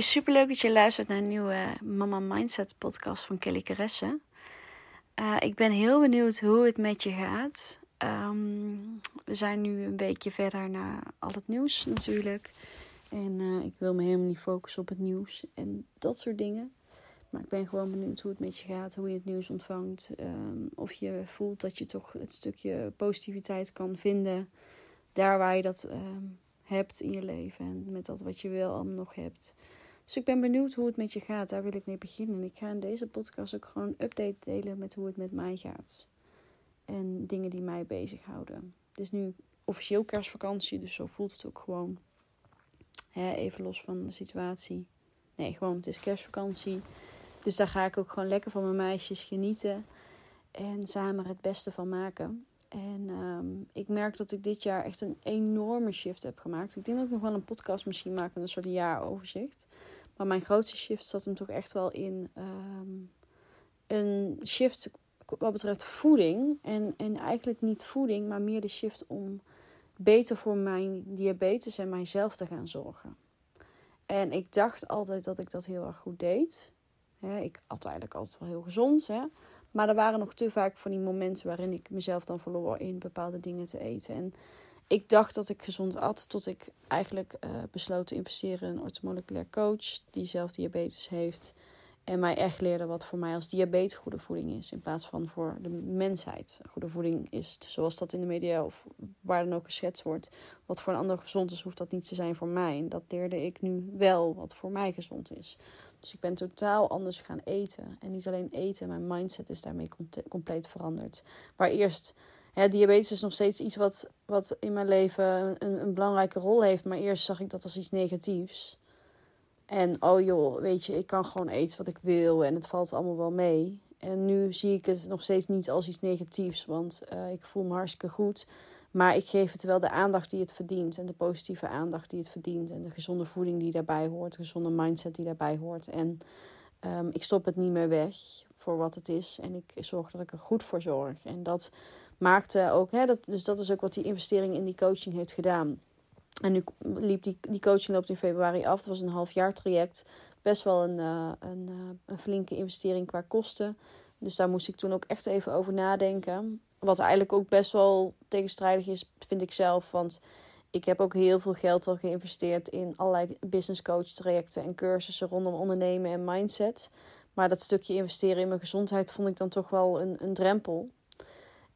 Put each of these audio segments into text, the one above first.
Hey, superleuk dat je luistert naar een nieuwe Mama Mindset podcast van Kelly Caresse. Uh, ik ben heel benieuwd hoe het met je gaat. Ehm, we zijn nu een weekje verder naar al het nieuws natuurlijk. En uh, ik wil me helemaal niet focussen op het nieuws en dat soort dingen. Maar ik ben gewoon benieuwd hoe het met je gaat, hoe je het nieuws ontvangt. Um, of je voelt dat je toch het stukje positiviteit kan vinden daar waar je dat um, hebt in je leven. En met dat wat je wel allemaal nog hebt. Dus ik ben benieuwd hoe het met je gaat. Daar wil ik mee beginnen. En ik ga in deze podcast ook gewoon een update delen met hoe het met mij gaat. En dingen die mij bezighouden. Het is nu officieel kerstvakantie, dus zo voelt het ook gewoon. Hè, even los van de situatie. Nee, gewoon het is kerstvakantie. Dus daar ga ik ook gewoon lekker van mijn meisjes genieten. En samen het beste van maken. En um, ik merk dat ik dit jaar echt een enorme shift heb gemaakt. Ik denk dat ik nog wel een podcast misschien maak met een soort jaaroverzicht. Maar mijn grootste shift zat hem toch echt wel in um, een shift wat betreft voeding. En, en eigenlijk niet voeding, maar meer de shift om beter voor mijn diabetes en mijzelf te gaan zorgen. En ik dacht altijd dat ik dat heel erg goed deed. ik at eigenlijk altijd wel heel gezond. Hè? Maar er waren nog te vaak van die momenten waarin ik mezelf dan verloor in bepaalde dingen te eten. En ik dacht dat ik gezond at, tot ik eigenlijk uh, besloot te investeren in een orthomoleculair coach die zelf diabetes heeft. En mij echt leerde wat voor mij als diabetes goede voeding is. In plaats van voor de mensheid goede voeding is. Zoals dat in de media of waar dan ook geschetst wordt. Wat voor een ander gezond is, hoeft dat niet te zijn voor mij. En dat leerde ik nu wel wat voor mij gezond is. Dus ik ben totaal anders gaan eten. En niet alleen eten, mijn mindset is daarmee compleet veranderd. Waar eerst, diabetes is nog steeds iets wat, wat in mijn leven een, een belangrijke rol heeft. Maar eerst zag ik dat als iets negatiefs. En oh joh, weet je, ik kan gewoon eten wat ik wil en het valt allemaal wel mee. En nu zie ik het nog steeds niet als iets negatiefs, want uh, ik voel me hartstikke goed. Maar ik geef het wel de aandacht die het verdient. En de positieve aandacht die het verdient. En de gezonde voeding die daarbij hoort. De gezonde mindset die daarbij hoort. En um, ik stop het niet meer weg voor wat het is. En ik zorg dat ik er goed voor zorg. En dat maakte ook. Hè, dat, dus dat is ook wat die investering in die coaching heeft gedaan. En nu liep die, die coaching loopt in februari af. Dat was een half jaar traject. Best wel een, uh, een, uh, een flinke investering qua kosten. Dus daar moest ik toen ook echt even over nadenken. Wat eigenlijk ook best wel tegenstrijdig is, vind ik zelf. Want ik heb ook heel veel geld al geïnvesteerd in allerlei business coach trajecten en cursussen rondom ondernemen en mindset. Maar dat stukje investeren in mijn gezondheid vond ik dan toch wel een, een drempel.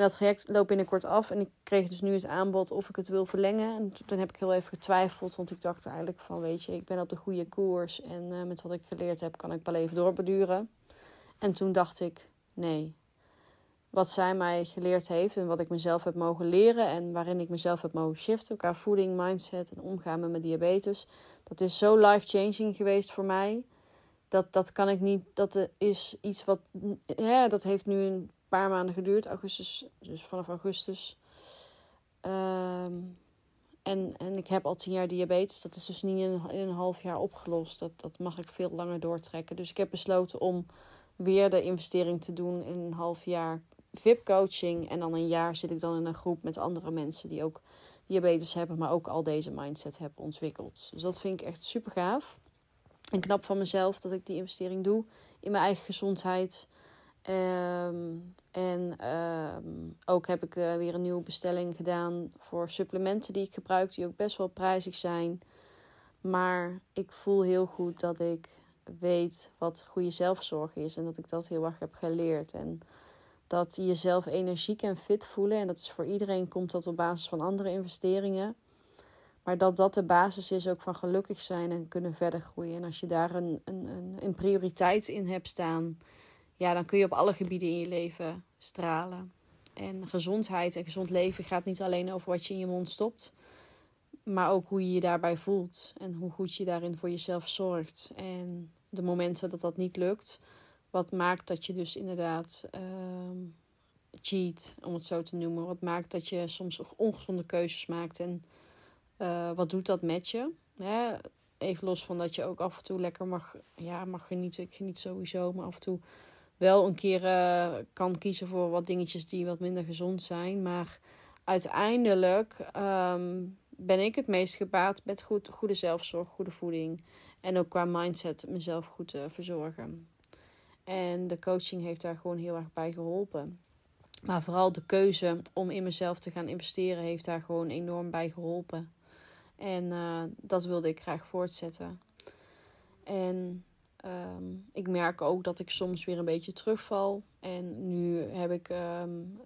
En dat traject loopt binnenkort af. En ik kreeg dus nu het aanbod of ik het wil verlengen. En toen heb ik heel even getwijfeld. Want ik dacht eigenlijk van, weet je, ik ben op de goede koers. En uh, met wat ik geleerd heb, kan ik wel even doorbeduren. En toen dacht ik, nee, wat zij mij geleerd heeft en wat ik mezelf heb mogen leren en waarin ik mezelf heb mogen shiften qua voeding, mindset en omgaan met mijn diabetes. Dat is zo life-changing geweest voor mij. Dat, dat kan ik niet, dat is iets wat, ja, dat heeft nu een paar maanden geduurd, augustus, dus vanaf augustus. Um, en, en ik heb al tien jaar diabetes. Dat is dus niet in, in een half jaar opgelost. Dat, dat mag ik veel langer doortrekken. Dus ik heb besloten om weer de investering te doen in een half jaar VIP-coaching. En dan een jaar zit ik dan in een groep met andere mensen die ook diabetes hebben, maar ook al deze mindset hebben ontwikkeld. Dus dat vind ik echt super gaaf. En knap van mezelf dat ik die investering doe in mijn eigen gezondheid. Um, en um, ook heb ik uh, weer een nieuwe bestelling gedaan voor supplementen die ik gebruik, die ook best wel prijzig zijn. Maar ik voel heel goed dat ik weet wat goede zelfzorg is en dat ik dat heel erg heb geleerd. En dat je jezelf energiek en fit voelen. En dat is voor iedereen komt dat op basis van andere investeringen. Maar dat dat de basis is ook van gelukkig zijn en kunnen verder groeien. En als je daar een, een, een, een prioriteit in hebt staan, ja, dan kun je op alle gebieden in je leven stralen. En gezondheid en gezond leven gaat niet alleen over wat je in je mond stopt, maar ook hoe je je daarbij voelt en hoe goed je daarin voor jezelf zorgt. En de momenten dat dat niet lukt, wat maakt dat je dus inderdaad uh, cheat, om het zo te noemen. Wat maakt dat je soms ongezonde keuzes maakt. En uh, wat doet dat met je? Even los van dat je ook af en toe lekker mag, ja, mag genieten. Ik geniet sowieso, maar af en toe wel een keer uh, kan kiezen voor wat dingetjes die wat minder gezond zijn. Maar uiteindelijk um, ben ik het meest gebaat met goed, goede zelfzorg, goede voeding. En ook qua mindset mezelf goed te verzorgen. En de coaching heeft daar gewoon heel erg bij geholpen. Maar vooral de keuze om in mezelf te gaan investeren heeft daar gewoon enorm bij geholpen. En uh, dat wilde ik graag voortzetten. En um, ik merk ook dat ik soms weer een beetje terugval. En nu heb ik. Um,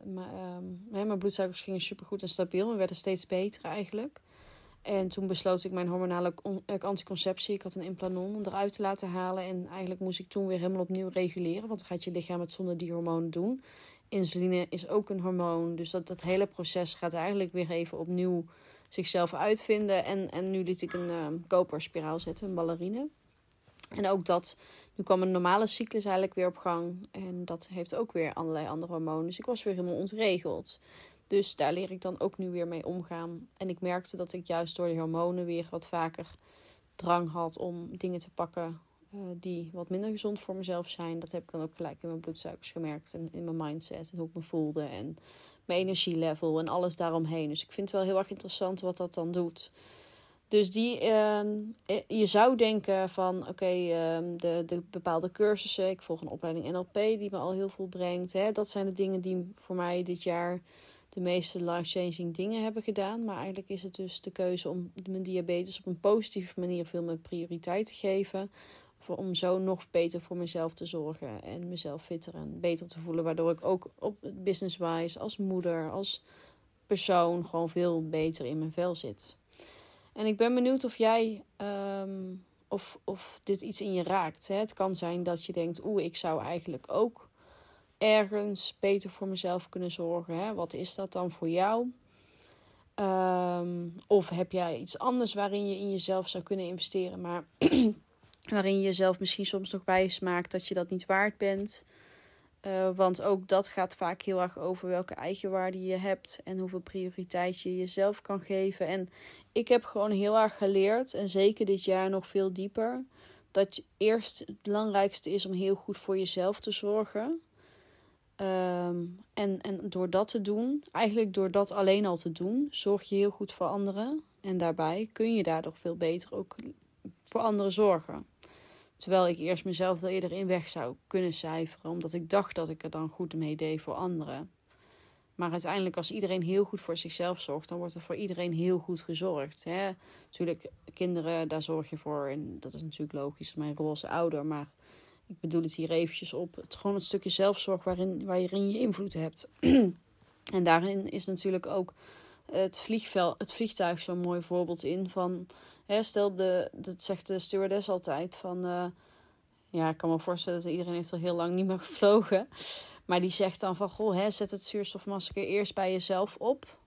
mijn bloedsuikers gingen supergoed en stabiel en werden steeds beter eigenlijk. En toen besloot ik mijn hormonale eh, anticonceptie, ik had een implanon, eruit te laten halen. En eigenlijk moest ik toen weer helemaal opnieuw reguleren. Want dan gaat je lichaam het zonder die hormonen doen. Insuline is ook een hormoon. Dus dat, dat hele proces gaat eigenlijk weer even opnieuw zichzelf uitvinden. En, en nu liet ik een koperspiraal zetten, een ballerine. En ook dat, nu kwam een normale cyclus eigenlijk weer op gang. En dat heeft ook weer allerlei andere hormonen. Dus ik was weer helemaal ontregeld. Dus daar leer ik dan ook nu weer mee omgaan. En ik merkte dat ik juist door de hormonen weer wat vaker drang had om dingen te pakken uh, die wat minder gezond voor mezelf zijn. Dat heb ik dan ook gelijk in mijn bloedsuikers gemerkt. En in mijn mindset en hoe ik me voelde. En mijn energielevel en alles daaromheen. Dus ik vind het wel heel erg interessant wat dat dan doet. Dus die, uh, je zou denken van oké, uh, de, de bepaalde cursussen. Ik volg een opleiding NLP die me al heel veel brengt. Hè? Dat zijn de dingen die voor mij dit jaar de meeste life-changing dingen hebben gedaan. Maar eigenlijk is het dus de keuze om mijn diabetes op een positieve manier veel meer prioriteit te geven. Om zo nog beter voor mezelf te zorgen en mezelf fitter en beter te voelen. Waardoor ik ook op business-wise, als moeder, als persoon gewoon veel beter in mijn vel zit. En ik ben benieuwd of jij, um, of, of dit iets in je raakt. Hè? Het kan zijn dat je denkt, oeh, ik zou eigenlijk ook ergens beter voor mezelf kunnen zorgen. Hè? Wat is dat dan voor jou? Um, of heb jij iets anders waarin je in jezelf zou kunnen investeren, maar waarin je jezelf misschien soms nog bijsmaakt dat je dat niet waard bent? Uh, want ook dat gaat vaak heel erg over welke eigenwaarde je hebt en hoeveel prioriteit je jezelf kan geven. En ik heb gewoon heel erg geleerd, en zeker dit jaar nog veel dieper, dat eerst het belangrijkste is om heel goed voor jezelf te zorgen. Um, en, en door dat te doen, eigenlijk door dat alleen al te doen, zorg je heel goed voor anderen. En daarbij kun je daardoor veel beter ook voor anderen zorgen. Terwijl ik eerst mezelf er eerder in weg zou kunnen cijferen, omdat ik dacht dat ik er dan goed mee deed voor anderen. Maar uiteindelijk, als iedereen heel goed voor zichzelf zorgt, dan wordt er voor iedereen heel goed gezorgd. Hè? Natuurlijk, kinderen, daar zorg je voor. En dat is natuurlijk logisch, mijn rol als ouder. Maar ik bedoel het hier eventjes op. Het gewoon het stukje zelfzorg waarin, waarin je invloed hebt. en daarin is natuurlijk ook het, vliegvel, het vliegtuig zo'n mooi voorbeeld in. Van, hè, stel, dat zegt de stewardess altijd van... Uh, ja, ik kan me voorstellen dat iedereen heeft al heel lang niet meer gevlogen. Maar die zegt dan van, goh, hè, zet het zuurstofmasker eerst bij jezelf op.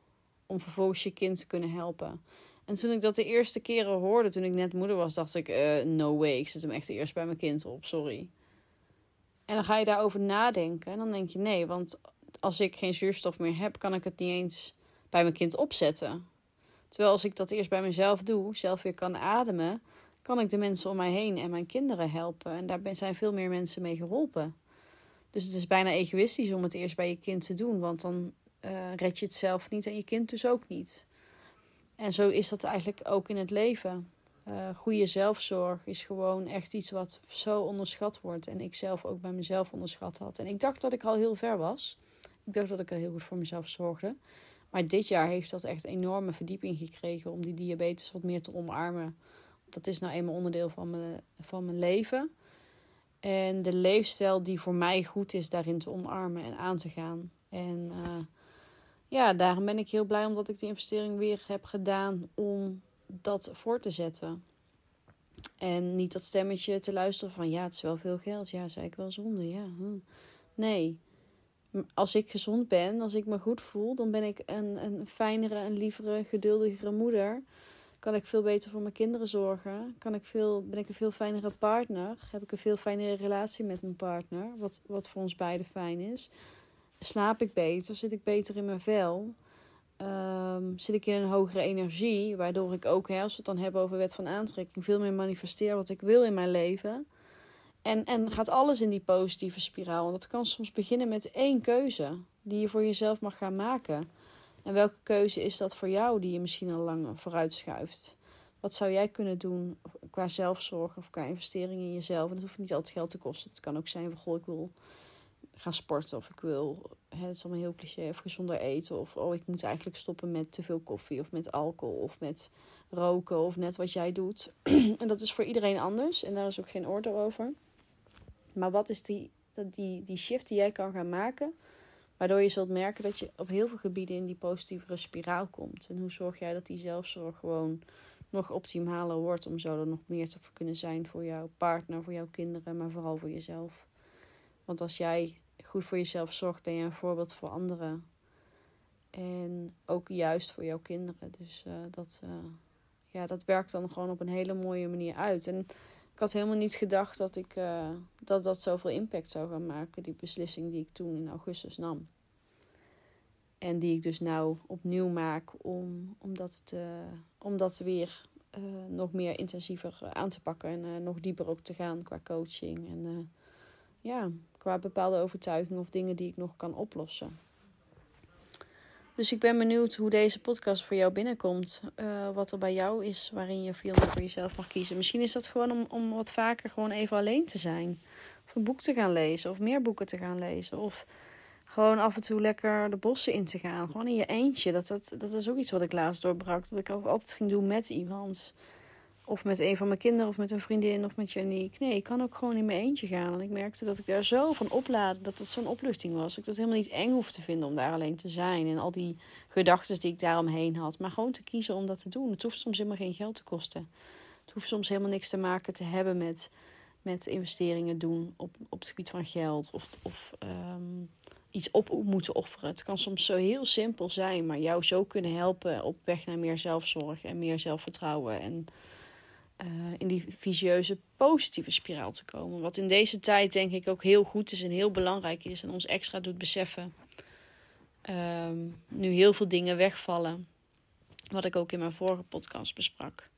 Om vervolgens je kind te kunnen helpen. En toen ik dat de eerste keren hoorde, toen ik net moeder was, dacht ik: uh, no way, ik zet hem echt eerst bij mijn kind op, sorry. En dan ga je daarover nadenken en dan denk je: nee, want als ik geen zuurstof meer heb, kan ik het niet eens bij mijn kind opzetten. Terwijl als ik dat eerst bij mezelf doe, zelf weer kan ademen, kan ik de mensen om mij heen en mijn kinderen helpen. En daar zijn veel meer mensen mee geholpen. Dus het is bijna egoïstisch om het eerst bij je kind te doen, want dan uh, red je het zelf niet en je kind dus ook niet. En zo is dat eigenlijk ook in het leven. Uh, goede zelfzorg is gewoon echt iets wat zo onderschat wordt. En ik zelf ook bij mezelf onderschat had. En ik dacht dat ik al heel ver was. Ik dacht dat ik al heel goed voor mezelf zorgde. Maar dit jaar heeft dat echt enorme verdieping gekregen om die diabetes wat meer te omarmen. Dat is nou eenmaal onderdeel van mijn, van mijn leven. En de leefstijl die voor mij goed is, daarin te omarmen en aan te gaan. En uh, ja, daarom ben ik heel blij omdat ik die investering weer heb gedaan om dat voor te zetten. En niet dat stemmetje te luisteren van ja, het is wel veel geld. Ja, zei ik wel zonde. Ja. Nee. Als ik gezond ben, als ik me goed voel, dan ben ik een, een fijnere, een lievere, geduldigere moeder. Kan ik veel beter voor mijn kinderen zorgen. Kan ik veel, ben ik een veel fijnere partner. Heb ik een veel fijnere relatie met mijn partner. Wat, wat voor ons beiden fijn is slaap ik beter, zit ik beter in mijn vel. Um, zit ik in een hogere energie, waardoor ik ook, hè, als we het dan hebben over wet van aantrekking, veel meer manifesteer wat ik wil in mijn leven. En, en gaat alles in die positieve spiraal. En dat kan soms beginnen met één keuze die je voor jezelf mag gaan maken. En welke keuze is dat voor jou die je misschien al lang vooruit schuift? Wat zou jij kunnen doen qua zelfzorg of qua investering in jezelf? En dat hoeft niet altijd geld te kosten. Het kan ook zijn van, goh, ik wil gaan sporten of ik wil, hè, het is allemaal heel cliché, of gezonder eten. Of oh, ik moet eigenlijk stoppen met te veel koffie of met alcohol of met roken of net wat jij doet. en dat is voor iedereen anders en daar is ook geen oordeel over. Maar wat is die, die, die shift die jij kan gaan maken, waardoor je zult merken dat je op heel veel gebieden in die positievere spiraal komt? En hoe zorg jij dat die zelfzorg gewoon nog optimaler wordt om zo er nog meer te kunnen zijn voor jouw partner, voor jouw kinderen, maar vooral voor jezelf. Want als jij goed voor jezelf zorgt, ben je een voorbeeld voor anderen. En ook juist voor jouw kinderen. Dus uh, dat, uh, ja, dat werkt dan gewoon op een hele mooie manier uit. En ik had helemaal niet gedacht dat ik, uh, dat, dat zoveel impact zou gaan maken. Die beslissing die ik toen in augustus nam. En die ik dus nou opnieuw maak om, om, dat, te, om dat weer nog meer intensiever aan te pakken. En nog dieper ook te gaan qua coaching. En ja, qua bepaalde overtuigingen of dingen die ik nog kan oplossen. Dus ik ben benieuwd hoe deze podcast voor jou binnenkomt. Uh, wat er bij jou is waarin je veel meer voor jezelf mag kiezen. Misschien is dat gewoon om, om wat vaker gewoon even alleen te zijn. Of een boek te gaan lezen. Of meer boeken te gaan lezen. Of gewoon af en toe lekker de bossen in te gaan. Gewoon in je eentje. Dat, dat, dat is ook iets wat ik laatst doorbrak. Dat ik altijd ging doen met iemand. Of met een van mijn kinderen, of met een vriendin, of met Janiek. Nee, ik kan ook gewoon in mijn eentje gaan. En ik merkte dat ik daar zo van oplaadde, dat het zo'n opluchting was. Ik dat helemaal niet eng hoefde te vinden om daar alleen te zijn. En al die gedachten die ik daaromheen had. Maar gewoon te kiezen om dat te doen. Het hoeft soms helemaal geen geld te kosten. Het hoeft soms helemaal niks te maken te hebben met, met investeringen doen op, op het gebied van geld. Of, of um, iets op moeten offeren. Het kan soms zo heel simpel zijn, maar jou zo kunnen helpen op weg naar meer zelfzorg en meer zelfvertrouwen. En uh, in die visieuze positieve spiraal te komen. Wat in deze tijd denk ik ook heel goed is en heel belangrijk is en ons extra doet beseffen. Um, nu heel veel dingen wegvallen. Wat ik ook in mijn vorige podcast besprak.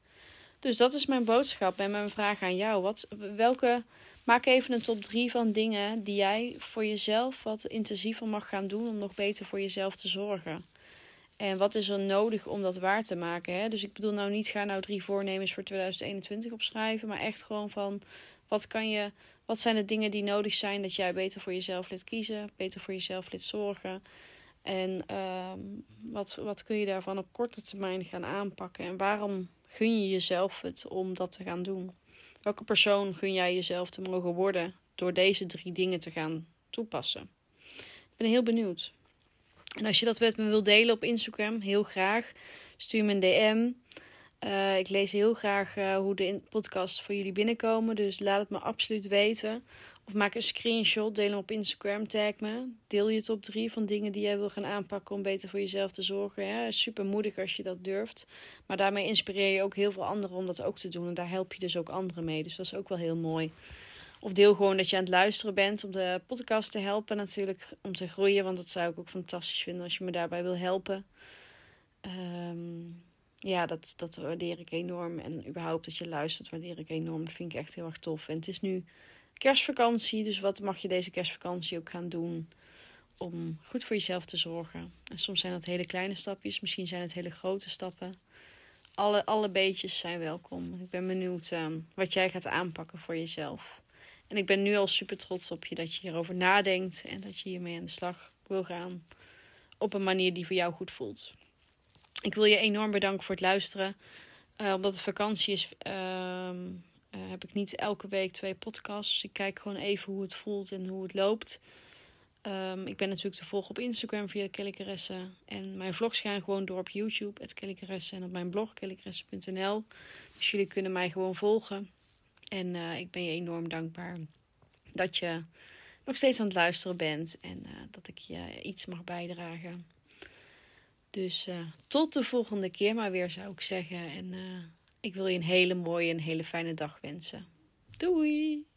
Dus dat is mijn boodschap en mijn vraag aan jou. Wat, welke, maak even een top 3 van dingen die jij voor jezelf wat intensiever mag gaan doen om nog beter voor jezelf te zorgen. En wat is er nodig om dat waar te maken? Hè? Dus ik bedoel nou niet, ga nou drie voornemens voor 2021 opschrijven. Maar echt gewoon van, wat kan je, wat zijn de dingen die nodig zijn dat jij beter voor jezelf liet kiezen. Beter voor jezelf liet zorgen. En uh, wat, wat kun je daarvan op korte termijn gaan aanpakken? En waarom gun je jezelf het om dat te gaan doen? Welke persoon gun jij jezelf te mogen worden door deze drie dingen te gaan toepassen? Ik ben heel benieuwd. En als je dat met me wilt delen op Instagram, heel graag. Stuur me een DM. Uh, ik lees heel graag uh, hoe de podcasts voor jullie binnenkomen. Dus laat het me absoluut weten. Of maak een screenshot, deel hem op Instagram, tag me. Deel je top 3 van dingen die jij wil gaan aanpakken om beter voor jezelf te zorgen. Ja, super moedig als je dat durft. Maar daarmee inspireer je ook heel veel anderen om dat ook te doen. En daar help je dus ook anderen mee. Dus dat is ook wel heel mooi. Of deel gewoon dat je aan het luisteren bent om de podcast te helpen natuurlijk. Om te groeien, want dat zou ik ook fantastisch vinden als je me daarbij wil helpen. Um, ja, dat, dat waardeer ik enorm. En überhaupt dat je luistert waardeer ik enorm. Dat vind ik echt heel erg tof. En het is nu kerstvakantie, dus wat mag je deze kerstvakantie ook gaan doen om goed voor jezelf te zorgen? En soms zijn dat hele kleine stapjes, misschien zijn het hele grote stappen. Alle, alle beetjes zijn welkom. Ik ben benieuwd um, wat jij gaat aanpakken voor jezelf. En ik ben nu al super trots op je dat je hierover nadenkt en dat je hiermee aan de slag wil gaan op een manier die voor jou goed voelt. Ik wil je enorm bedanken voor het luisteren. Uh, omdat het vakantie is, uh, uh, heb ik niet elke week twee podcasts. Ik kijk gewoon even hoe het voelt en hoe het loopt. Um, ik ben natuurlijk te volgen op Instagram via Kelly En mijn vlogs gaan gewoon door op YouTube, Kelly En op mijn blog, kellycaresse.nl. Dus jullie kunnen mij gewoon volgen. En uh, ik ben je enorm dankbaar dat je nog steeds aan het luisteren bent en uh, dat ik je iets mag bijdragen. Dus uh, tot de volgende keer maar weer zou ik zeggen. En ik wil je een hele mooie en hele fijne dag wensen. Doei!